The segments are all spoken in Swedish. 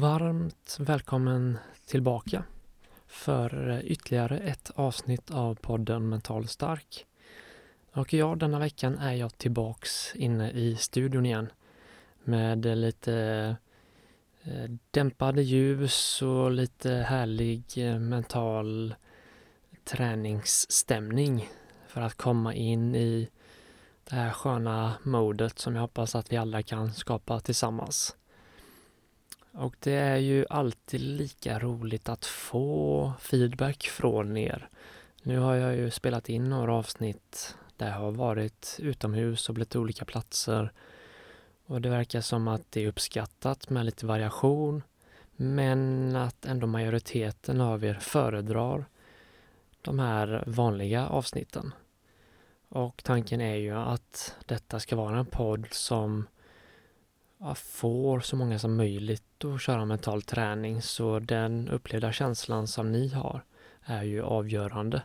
Varmt välkommen tillbaka för ytterligare ett avsnitt av podden Mental Stark. Och ja, denna veckan är jag tillbaks inne i studion igen med lite eh, dämpade ljus och lite härlig eh, mental träningsstämning för att komma in i det här sköna modet som jag hoppas att vi alla kan skapa tillsammans. Och det är ju alltid lika roligt att få feedback från er. Nu har jag ju spelat in några avsnitt där jag har varit utomhus och blivit olika platser. Och det verkar som att det är uppskattat med lite variation. Men att ändå majoriteten av er föredrar de här vanliga avsnitten. Och tanken är ju att detta ska vara en podd som får så många som möjligt att köra mental träning så den upplevda känslan som ni har är ju avgörande.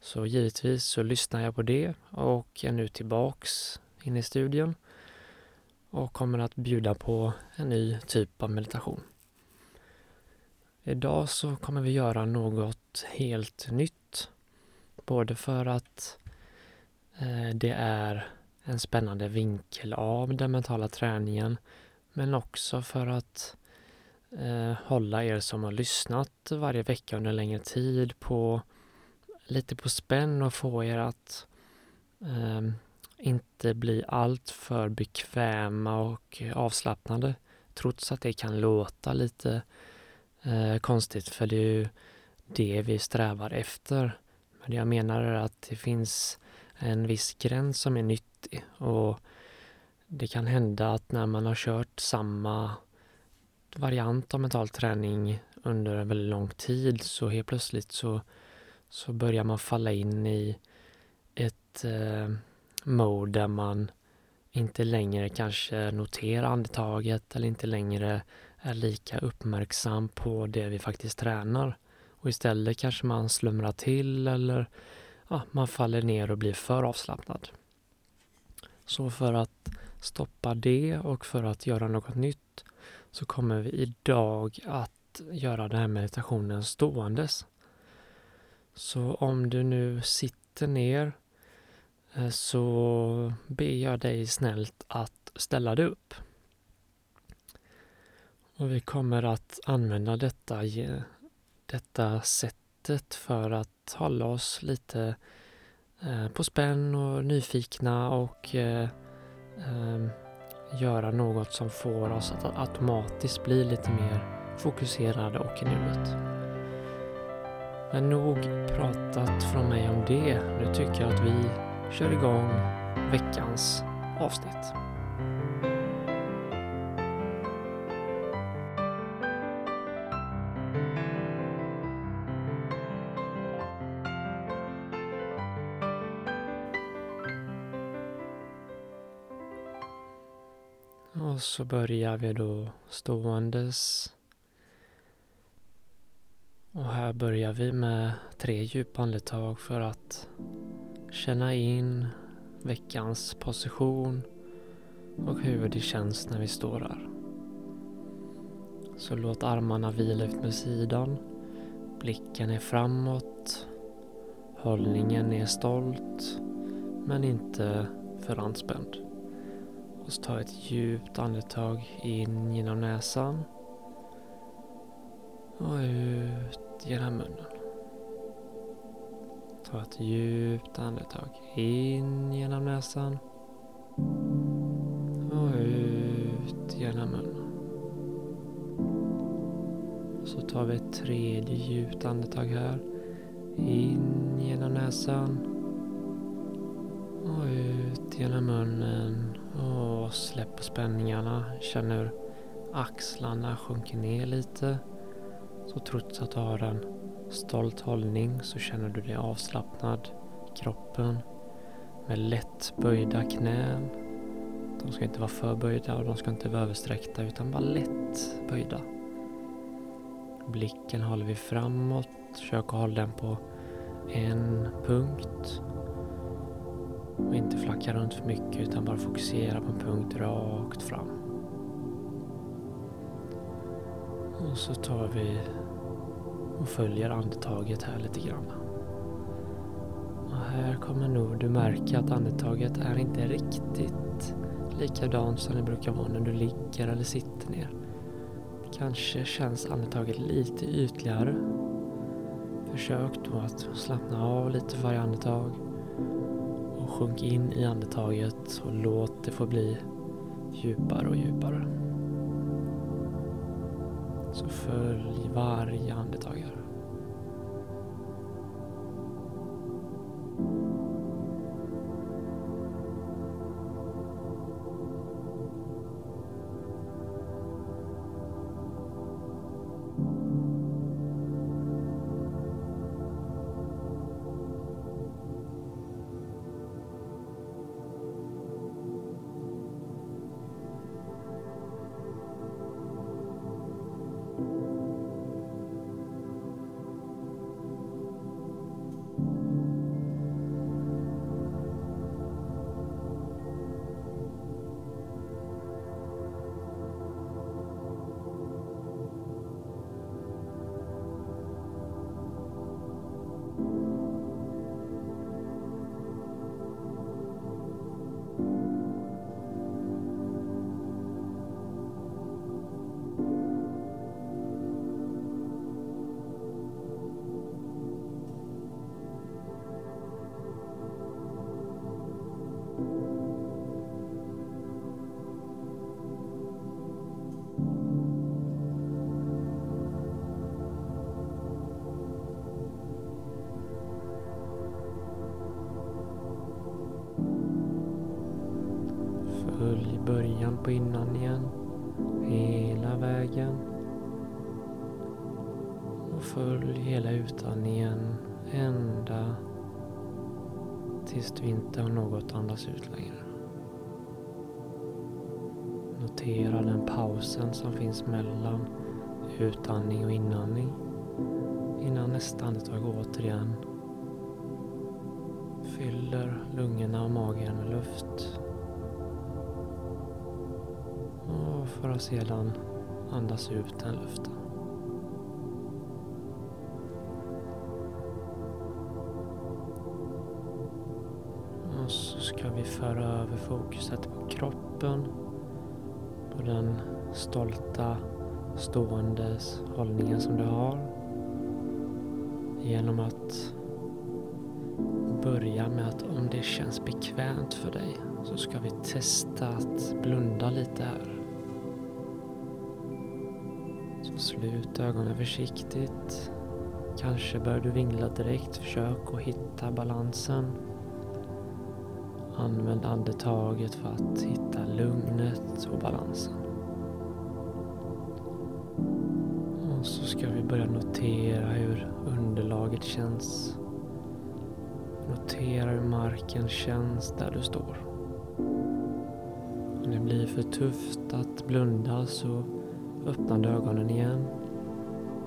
Så givetvis så lyssnar jag på det och är nu tillbaks in i studion och kommer att bjuda på en ny typ av meditation. Idag så kommer vi göra något helt nytt. Både för att eh, det är en spännande vinkel av den mentala träningen men också för att eh, hålla er som har lyssnat varje vecka under längre tid på lite på spänn och få er att eh, inte bli alltför bekväma och avslappnade trots att det kan låta lite eh, konstigt för det är ju det vi strävar efter. Men det jag menar är att det finns en viss gräns som är nyttig och det kan hända att när man har kört samma variant av mental träning under en väldigt lång tid så helt plötsligt så, så börjar man falla in i ett eh, mode där man inte längre kanske noterar andetaget eller inte längre är lika uppmärksam på det vi faktiskt tränar. Och istället kanske man slumrar till eller ja, man faller ner och blir för avslappnad. Så för att stoppa det och för att göra något nytt så kommer vi idag att göra den här meditationen ståendes. Så om du nu sitter ner eh, så ber jag dig snällt att ställa dig upp. Och vi kommer att använda detta, detta avsnittet för att hålla oss lite eh, på spänn och nyfikna och eh, eh, göra något som får oss att automatiskt bli lite mer fokuserade och i nuet. Men nog pratat från mig om det. Nu tycker jag att vi kör igång veckans avsnitt. Så börjar vi då ståendes. Och här börjar vi med tre djupa andetag för att känna in veckans position och hur det känns när vi står här. Så låt armarna vila ut med sidan. Blicken är framåt. Hållningen är stolt men inte för anspänd. Och så ta ett djupt andetag in genom näsan. Och ut genom munnen. Ta ett djupt andetag in genom näsan. Och ut genom munnen. Så tar vi ett tredje djupt andetag här. In genom näsan. Och ut genom munnen och släpp på spänningarna. Känn hur axlarna sjunker ner lite. Så trots att du har en stolt hållning så känner du dig avslappnad i kroppen. Med lätt böjda knän. De ska inte vara för böjda och de ska inte vara översträckta utan bara lätt böjda. Blicken håller vi framåt. Försök att hålla den på en punkt. Och inte flacka runt för mycket utan bara fokusera på en punkt rakt fram. Och så tar vi och följer andetaget här lite grann. Och här kommer nog du märka att andetaget är inte riktigt likadant som det brukar vara när du ligger eller sitter ner. Kanske känns andetaget lite ytligare. Försök då att slappna av lite för varje andetag sjunk in i andetaget och låt det få bli djupare och djupare. Så följ varje andetag här. Följ hela utandningen ända tills du inte har något att andas ut längre. Notera den pausen som finns mellan utandning och inandning innan nästa andetag återigen fyller lungorna och magen med luft. Och för att sedan andas ut den luften. Oss så ska vi föra över fokuset på kroppen. På den stolta ståendes hållningen som du har. Genom att börja med att om det känns bekvämt för dig så ska vi testa att blunda lite här. Så slut ögonen försiktigt. Kanske bör du vingla direkt. Försök att hitta balansen. Använd andetaget för att hitta lugnet och balansen. Och så ska vi börja notera hur underlaget känns. Notera hur marken känns där du står. Om det blir för tufft att blunda så öppnar du ögonen igen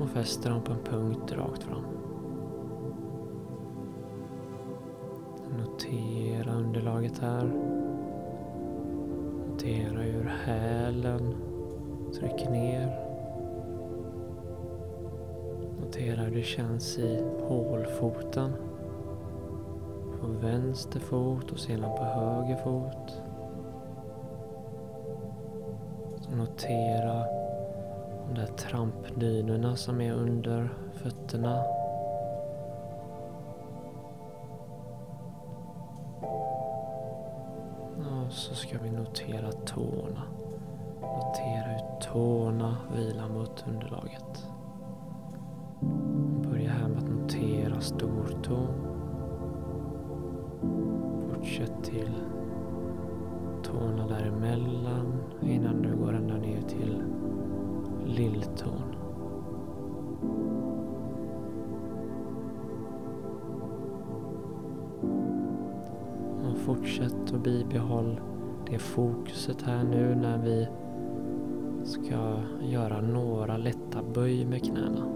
och fäster dem på en punkt rakt fram. Notera underlaget här. Notera hur hälen trycker ner. Notera hur det känns i hålfoten. På vänster fot och sedan på höger fot. Notera de där trampdynorna som är under fötterna. Så ska vi notera tårna. Notera hur tårna vilar mot underlaget. Börja här med att notera stortå. Fortsätt till tårna däremellan innan du går ända ner till lilltån. Och fortsätt och bibehåll det fokuset här nu när vi ska göra några lätta böj med knäna.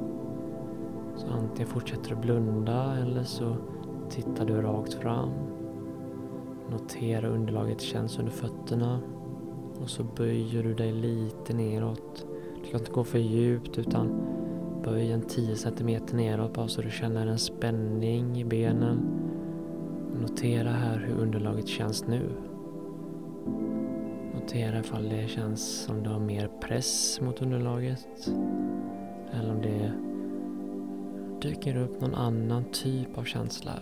Så antingen fortsätter du blunda eller så tittar du rakt fram. Notera underlaget känns under fötterna och så böjer du dig lite neråt. Du ska inte gå för djupt utan böj en 10 cm neråt bara så du känner en spänning i benen. Notera här hur underlaget känns nu. Notera ifall det känns som du har mer press mot underlaget. Eller om det dyker upp någon annan typ av känsla.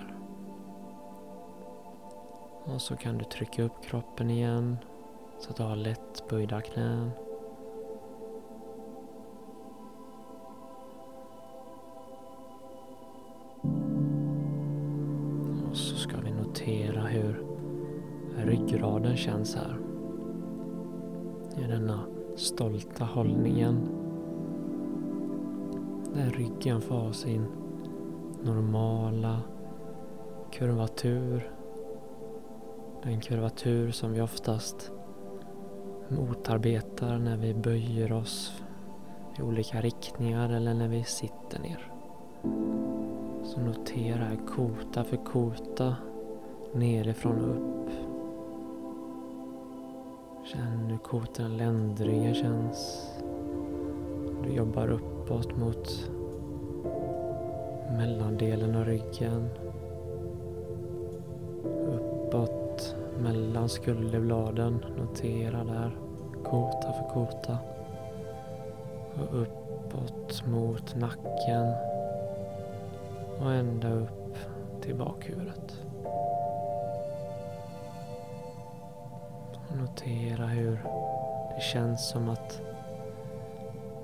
Och så kan du trycka upp kroppen igen så att du har lätt böjda knän. Och så ska vi notera hur ryggraden känns här med denna stolta hållningen. Där ryggen får ha sin normala kurvatur. Den kurvatur som vi oftast motarbetar när vi böjer oss i olika riktningar eller när vi sitter ner. Så notera kota för kota nerifrån och upp. Känn hur kotan ländryggen känns. Du jobbar uppåt mot mellandelen av ryggen. Uppåt mellan skulderbladen. Notera där. Kota för kota. Och uppåt mot nacken. Och ända upp till bakhuvudet. Notera hur det känns som att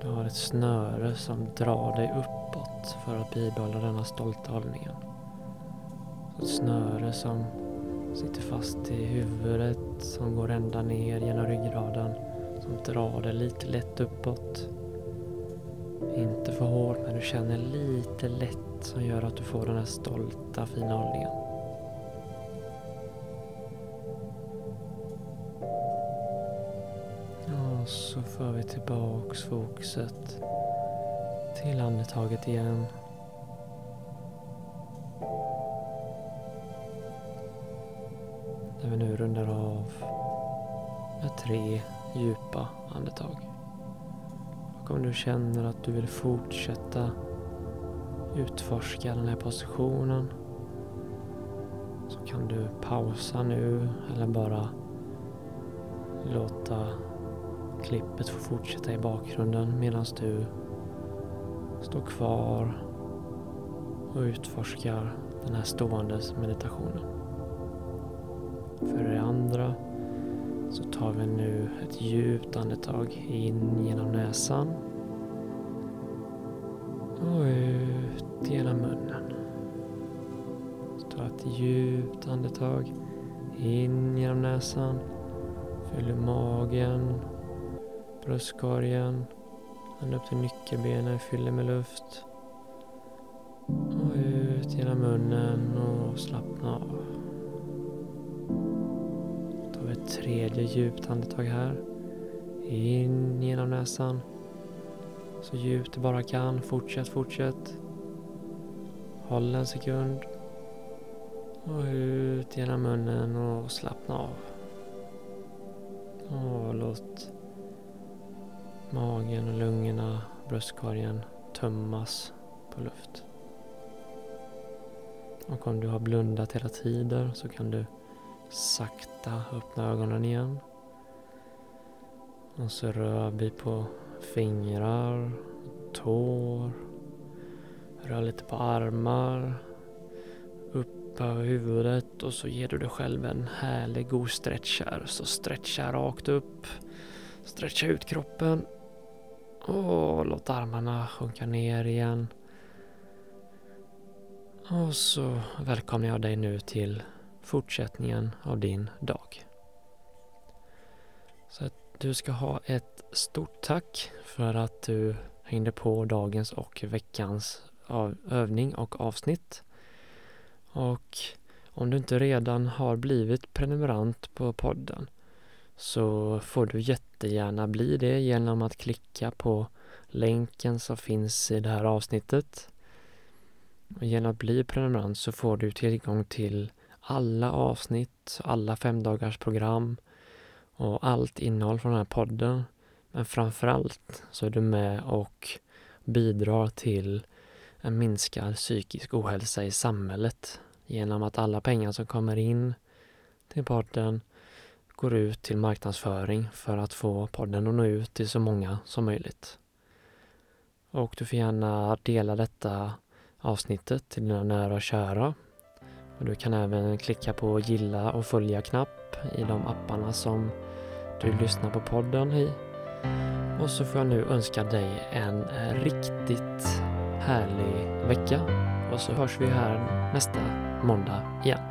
du har ett snöre som drar dig uppåt för att bibehålla denna stolta hållningen. Ett snöre som sitter fast i huvudet, som går ända ner genom ryggraden, som drar dig lite lätt uppåt. Inte för hårt, men du känner lite lätt som gör att du får den här stolta, fina hållningen. Så för vi tillbaks fokuset till andetaget igen. Där vi nu rundar av med tre djupa andetag. Och om du känner att du vill fortsätta utforska den här positionen så kan du pausa nu eller bara låta klippet får fortsätta i bakgrunden medan du står kvar och utforskar den här ståendes meditationen. För det andra så tar vi nu ett djupt andetag in genom näsan och ut genom munnen. Så ta ett djupt andetag in genom näsan. Fyller magen, bröstkorgen, ända upp till nyckelbenen, fyller med luft. Och ut genom munnen och slappna av. Då tar vi ett tredje djupt andetag här. In genom näsan. Så djupt du bara kan. Fortsätt, fortsätt. Håll en sekund. Och ut genom munnen och slappna av. Och låt magen och lungorna, bröstkorgen tömmas på luft. Och om du har blundat hela tiden så kan du sakta öppna ögonen igen. Och så rör vi på fingrar, tår. Rör lite på armar. Upp över huvudet och så ger du dig själv en härlig god stretch här. Så stretcha rakt upp. Stretcha ut kroppen. Och låt armarna sjunka ner igen. Och så välkomnar jag dig nu till fortsättningen av din dag. Så att du ska ha ett stort tack för att du hängde på dagens och veckans övning och avsnitt. Och om du inte redan har blivit prenumerant på podden så får du jättegärna bli det genom att klicka på länken som finns i det här avsnittet. Och genom att bli prenumerant så får du tillgång till alla avsnitt, alla femdagars program och allt innehåll från den här podden Men framförallt så är du med och bidrar till en minskad psykisk ohälsa i samhället genom att alla pengar som kommer in till podden går ut till marknadsföring för att få podden att nå ut till så många som möjligt. Och du får gärna dela detta avsnittet till dina nära och kära. Och du kan även klicka på gilla och följa-knapp i de apparna som du lyssnar på podden i. Och så får jag nu önska dig en riktigt härlig vecka. Och så hörs vi här nästa måndag igen.